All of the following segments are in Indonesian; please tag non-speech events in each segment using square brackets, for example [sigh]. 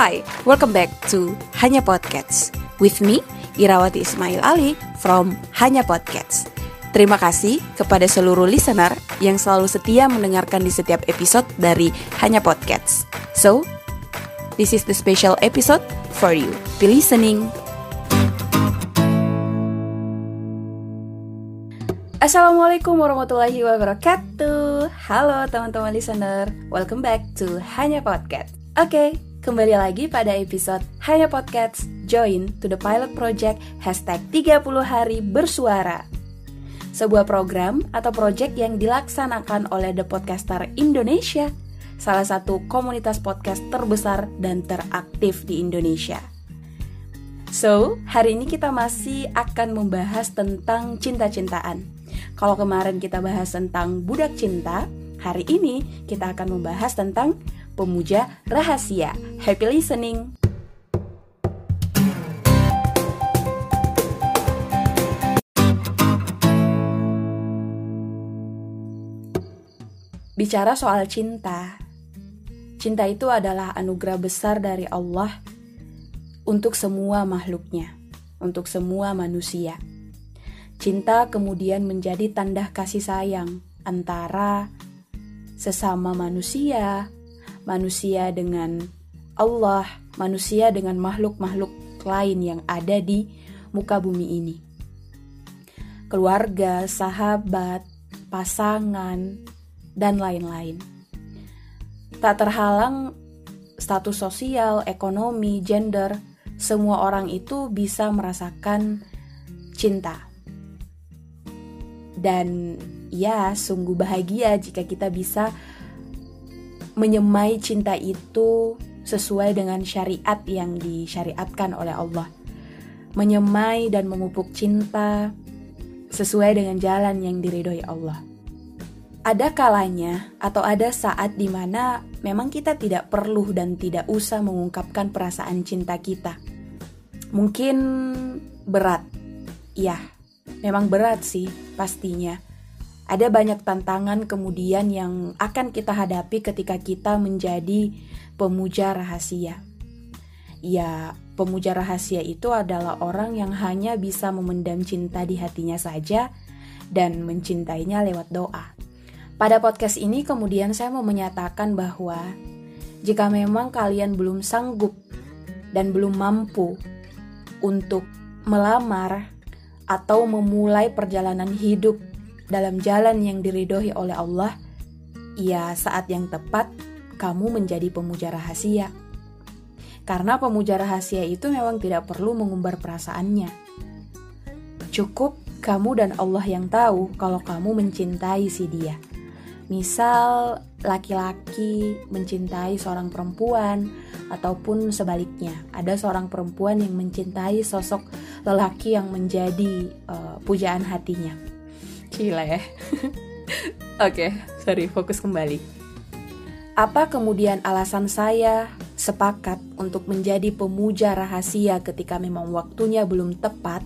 Hi, welcome back to Hanya Podcast with me Irawati Ismail Ali from Hanya Podcast. Terima kasih kepada seluruh listener yang selalu setia mendengarkan di setiap episode dari Hanya Podcast. So, this is the special episode for you. Be listening. Assalamualaikum warahmatullahi wabarakatuh Halo teman-teman listener Welcome back to Hanya Podcast Oke, okay, kembali lagi pada episode Hanya Podcast Join to the Pilot Project Hashtag 30 Hari Bersuara. Sebuah program atau project yang dilaksanakan oleh The Podcaster Indonesia Salah satu komunitas podcast terbesar dan teraktif di Indonesia. So, hari ini kita masih akan membahas tentang cinta-cintaan. Kalau kemarin kita bahas tentang budak cinta, hari ini kita akan membahas tentang pemuja rahasia. Happy listening! Bicara soal cinta, cinta itu adalah anugerah besar dari Allah untuk semua makhluknya, untuk semua manusia. Cinta kemudian menjadi tanda kasih sayang antara sesama manusia, manusia dengan Allah, manusia dengan makhluk-makhluk lain yang ada di muka bumi ini. Keluarga, sahabat, pasangan, dan lain-lain. Tak terhalang status sosial, ekonomi, gender, semua orang itu bisa merasakan cinta dan ya, sungguh bahagia jika kita bisa menyemai cinta itu sesuai dengan syariat yang disyariatkan oleh Allah. Menyemai dan memupuk cinta sesuai dengan jalan yang diridhoi Allah. Ada kalanya atau ada saat di mana memang kita tidak perlu dan tidak usah mengungkapkan perasaan cinta kita. Mungkin berat, ya, memang berat sih pastinya. Ada banyak tantangan kemudian yang akan kita hadapi ketika kita menjadi pemuja rahasia. Ya, pemuja rahasia itu adalah orang yang hanya bisa memendam cinta di hatinya saja dan mencintainya lewat doa. Pada podcast ini kemudian saya mau menyatakan bahwa jika memang kalian belum sanggup dan belum mampu untuk melamar atau memulai perjalanan hidup dalam jalan yang diridhoi oleh Allah, ya saat yang tepat kamu menjadi pemuja rahasia. Karena pemuja rahasia itu memang tidak perlu mengumbar perasaannya. Cukup kamu dan Allah yang tahu kalau kamu mencintai si dia. Misal laki-laki mencintai seorang perempuan ataupun sebaliknya, ada seorang perempuan yang mencintai sosok lelaki yang menjadi uh, pujaan hatinya. Gila [laughs] ya. Oke, okay, sorry, fokus kembali. Apa kemudian alasan saya sepakat untuk menjadi pemuja rahasia ketika memang waktunya belum tepat?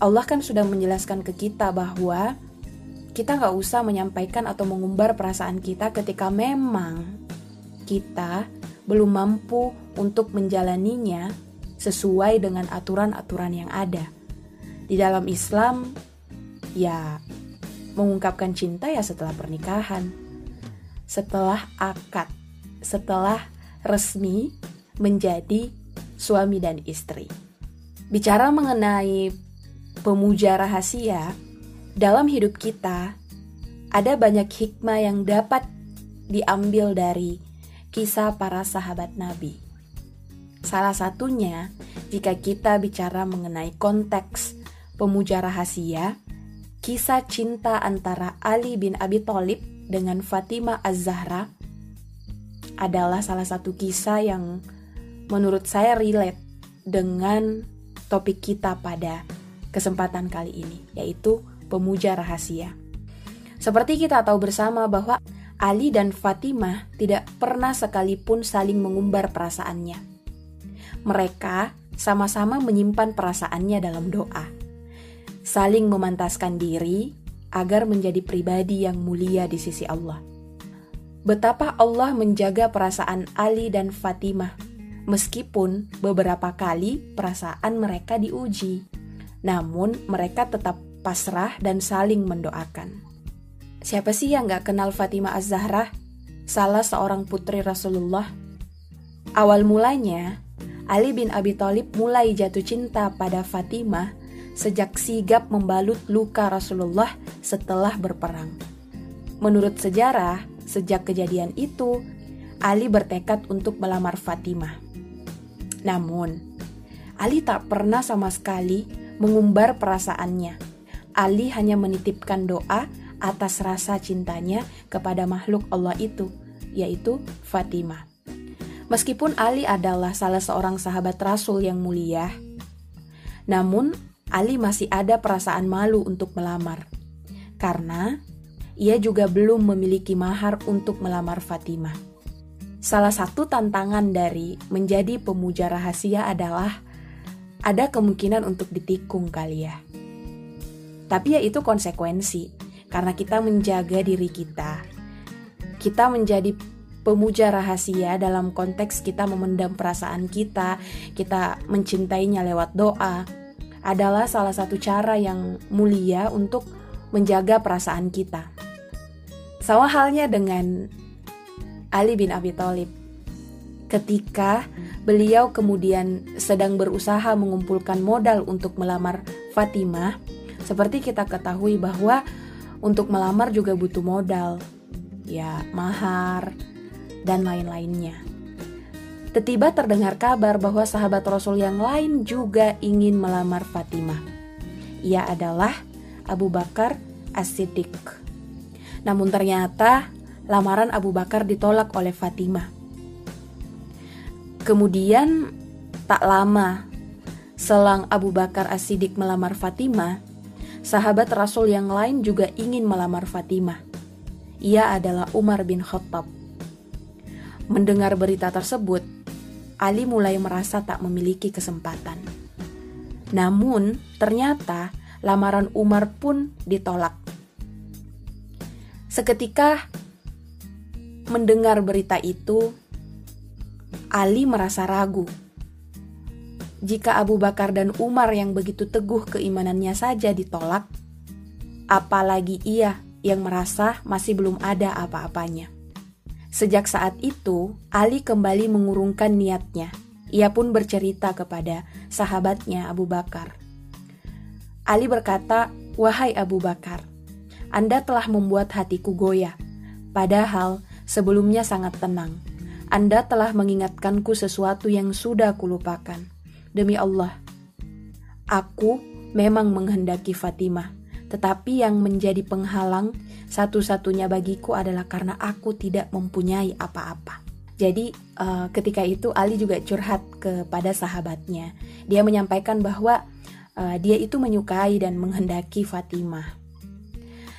Allah kan sudah menjelaskan ke kita bahwa kita nggak usah menyampaikan atau mengumbar perasaan kita ketika memang kita belum mampu untuk menjalaninya sesuai dengan aturan-aturan yang ada. Di dalam Islam, ya mengungkapkan cinta ya setelah pernikahan, setelah akad, setelah resmi menjadi suami dan istri. Bicara mengenai pemuja rahasia, dalam hidup kita, ada banyak hikmah yang dapat diambil dari kisah para sahabat Nabi. Salah satunya, jika kita bicara mengenai konteks pemuja rahasia, kisah cinta antara Ali bin Abi Thalib dengan Fatimah Az-Zahra adalah salah satu kisah yang menurut saya relate dengan topik kita pada kesempatan kali ini, yaitu pemuja rahasia. Seperti kita tahu bersama bahwa Ali dan Fatimah tidak pernah sekalipun saling mengumbar perasaannya. Mereka sama-sama menyimpan perasaannya dalam doa, saling memantaskan diri agar menjadi pribadi yang mulia di sisi Allah. Betapa Allah menjaga perasaan Ali dan Fatimah Meskipun beberapa kali perasaan mereka diuji, namun mereka tetap pasrah dan saling mendoakan. Siapa sih yang gak kenal Fatimah Az-Zahra? Salah seorang putri Rasulullah. Awal mulanya, Ali bin Abi Thalib mulai jatuh cinta pada Fatimah sejak sigap membalut luka Rasulullah setelah berperang. Menurut sejarah, sejak kejadian itu, Ali bertekad untuk melamar Fatimah. Namun, Ali tak pernah sama sekali mengumbar perasaannya. Ali hanya menitipkan doa atas rasa cintanya kepada makhluk Allah itu, yaitu Fatimah. Meskipun Ali adalah salah seorang sahabat Rasul yang mulia, namun Ali masih ada perasaan malu untuk melamar. Karena ia juga belum memiliki mahar untuk melamar Fatimah. Salah satu tantangan dari menjadi pemuja rahasia adalah ada kemungkinan untuk ditikung kali ya. Tapi ya itu konsekuensi, karena kita menjaga diri kita. Kita menjadi pemuja rahasia dalam konteks kita memendam perasaan kita, kita mencintainya lewat doa, adalah salah satu cara yang mulia untuk menjaga perasaan kita. Sama halnya dengan Ali bin Abi Thalib. Ketika beliau kemudian sedang berusaha mengumpulkan modal untuk melamar Fatimah, seperti kita ketahui bahwa untuk melamar juga butuh modal, ya mahar, dan lain-lainnya. Tiba terdengar kabar bahwa sahabat Rasul yang lain juga ingin melamar Fatimah. Ia adalah Abu Bakar As-Siddiq. Namun ternyata lamaran Abu Bakar ditolak oleh Fatimah. Kemudian tak lama selang Abu Bakar As-Siddiq melamar Fatimah, sahabat Rasul yang lain juga ingin melamar Fatimah. Ia adalah Umar bin Khattab. Mendengar berita tersebut, Ali mulai merasa tak memiliki kesempatan. Namun, ternyata lamaran Umar pun ditolak. Seketika Mendengar berita itu, Ali merasa ragu. Jika Abu Bakar dan Umar yang begitu teguh keimanannya saja ditolak, apalagi ia yang merasa masih belum ada apa-apanya. Sejak saat itu, Ali kembali mengurungkan niatnya. Ia pun bercerita kepada sahabatnya Abu Bakar. Ali berkata, "Wahai Abu Bakar, Anda telah membuat hatiku goyah, padahal sebelumnya sangat tenang. Anda telah mengingatkanku sesuatu yang sudah kulupakan. Demi Allah, aku memang menghendaki Fatimah, tetapi yang menjadi penghalang satu-satunya bagiku adalah karena aku tidak mempunyai apa-apa. Jadi uh, ketika itu Ali juga curhat kepada sahabatnya. Dia menyampaikan bahwa uh, dia itu menyukai dan menghendaki Fatimah.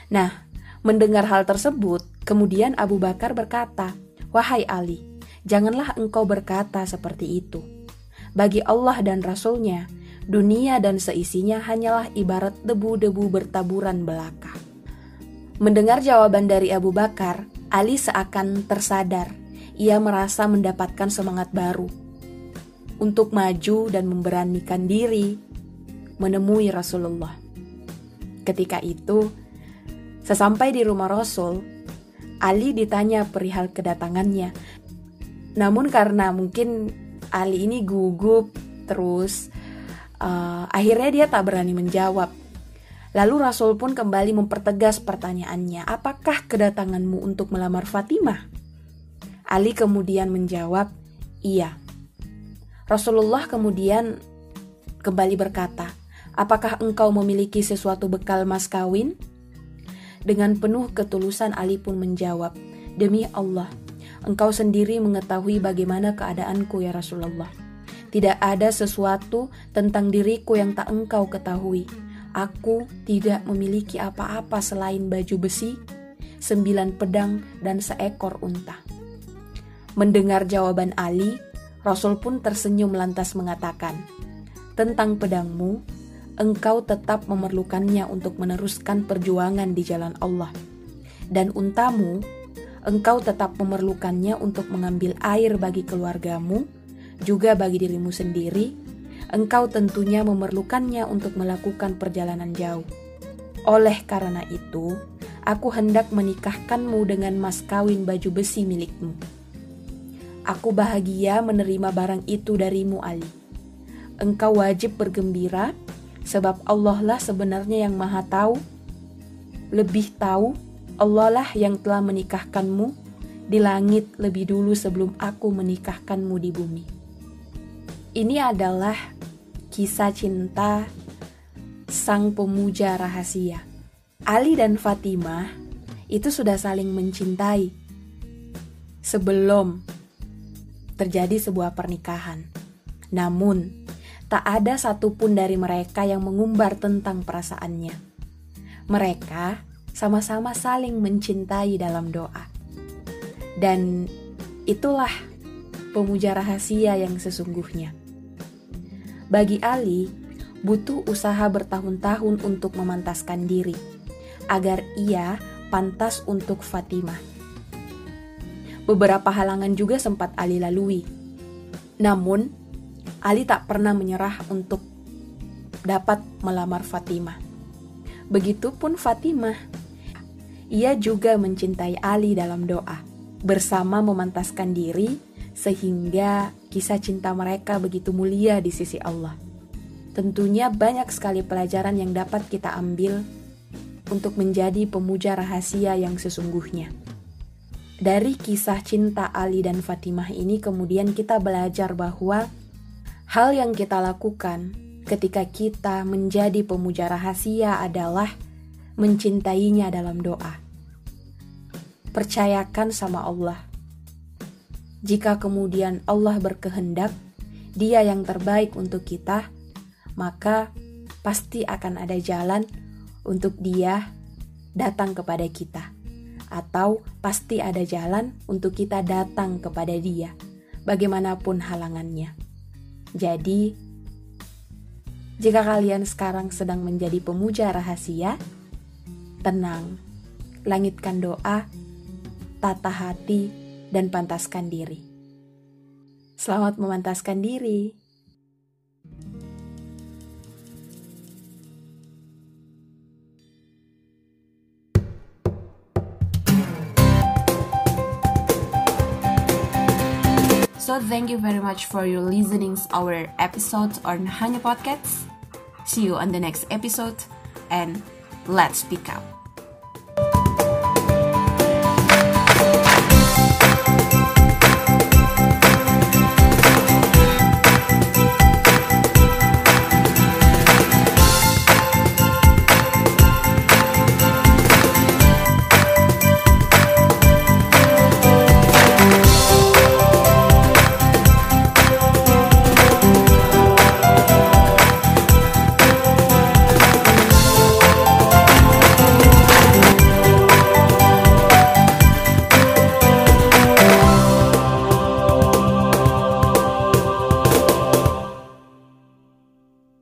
Nah, mendengar hal tersebut, Kemudian Abu Bakar berkata, "Wahai Ali, janganlah engkau berkata seperti itu. Bagi Allah dan Rasul-Nya, dunia dan seisinya hanyalah ibarat debu-debu bertaburan belaka." Mendengar jawaban dari Abu Bakar, Ali seakan tersadar. Ia merasa mendapatkan semangat baru untuk maju dan memberanikan diri menemui Rasulullah. Ketika itu, sesampai di rumah Rasul, Ali ditanya perihal kedatangannya. Namun karena mungkin Ali ini gugup terus uh, akhirnya dia tak berani menjawab. Lalu Rasul pun kembali mempertegas pertanyaannya, "Apakah kedatanganmu untuk melamar Fatimah?" Ali kemudian menjawab, "Iya." Rasulullah kemudian kembali berkata, "Apakah engkau memiliki sesuatu bekal mas kawin?" Dengan penuh ketulusan Ali pun menjawab, Demi Allah, engkau sendiri mengetahui bagaimana keadaanku ya Rasulullah. Tidak ada sesuatu tentang diriku yang tak engkau ketahui. Aku tidak memiliki apa-apa selain baju besi, sembilan pedang, dan seekor unta. Mendengar jawaban Ali, Rasul pun tersenyum lantas mengatakan, "Tentang pedangmu, engkau tetap memerlukannya untuk meneruskan perjuangan di jalan Allah. Dan untamu, engkau tetap memerlukannya untuk mengambil air bagi keluargamu juga bagi dirimu sendiri, engkau tentunya memerlukannya untuk melakukan perjalanan jauh. Oleh karena itu, aku hendak menikahkanmu dengan mas kawin baju besi milikmu. Aku bahagia menerima barang itu darimu, Ali. Engkau wajib bergembira, sebab Allah lah sebenarnya yang Maha Tahu, lebih tahu Allah lah yang telah menikahkanmu di langit lebih dulu sebelum aku menikahkanmu di bumi. Ini adalah kisah cinta sang pemuja rahasia. Ali dan Fatimah itu sudah saling mencintai sebelum terjadi sebuah pernikahan. Namun, tak ada satupun dari mereka yang mengumbar tentang perasaannya. Mereka sama-sama saling mencintai dalam doa. Dan itulah pemuja rahasia yang sesungguhnya. Bagi Ali, butuh usaha bertahun-tahun untuk memantaskan diri agar ia pantas untuk Fatimah. Beberapa halangan juga sempat Ali lalui. Namun, Ali tak pernah menyerah untuk dapat melamar Fatimah. Begitupun Fatimah ia juga mencintai Ali dalam doa, bersama memantaskan diri sehingga kisah cinta mereka begitu mulia di sisi Allah. Tentunya banyak sekali pelajaran yang dapat kita ambil untuk menjadi pemuja rahasia yang sesungguhnya. Dari kisah cinta Ali dan Fatimah ini kemudian kita belajar bahwa hal yang kita lakukan ketika kita menjadi pemuja rahasia adalah mencintainya dalam doa. Percayakan sama Allah. Jika kemudian Allah berkehendak, Dia yang terbaik untuk kita, maka pasti akan ada jalan untuk Dia datang kepada kita, atau pasti ada jalan untuk kita datang kepada Dia, bagaimanapun halangannya. Jadi, jika kalian sekarang sedang menjadi pemuja rahasia, tenang, langitkan doa, tata hati, dan pantaskan diri. Selamat memantaskan diri. So thank you very much for your listening our episode on Hanya Podcast. See you on the next episode and let's speak up.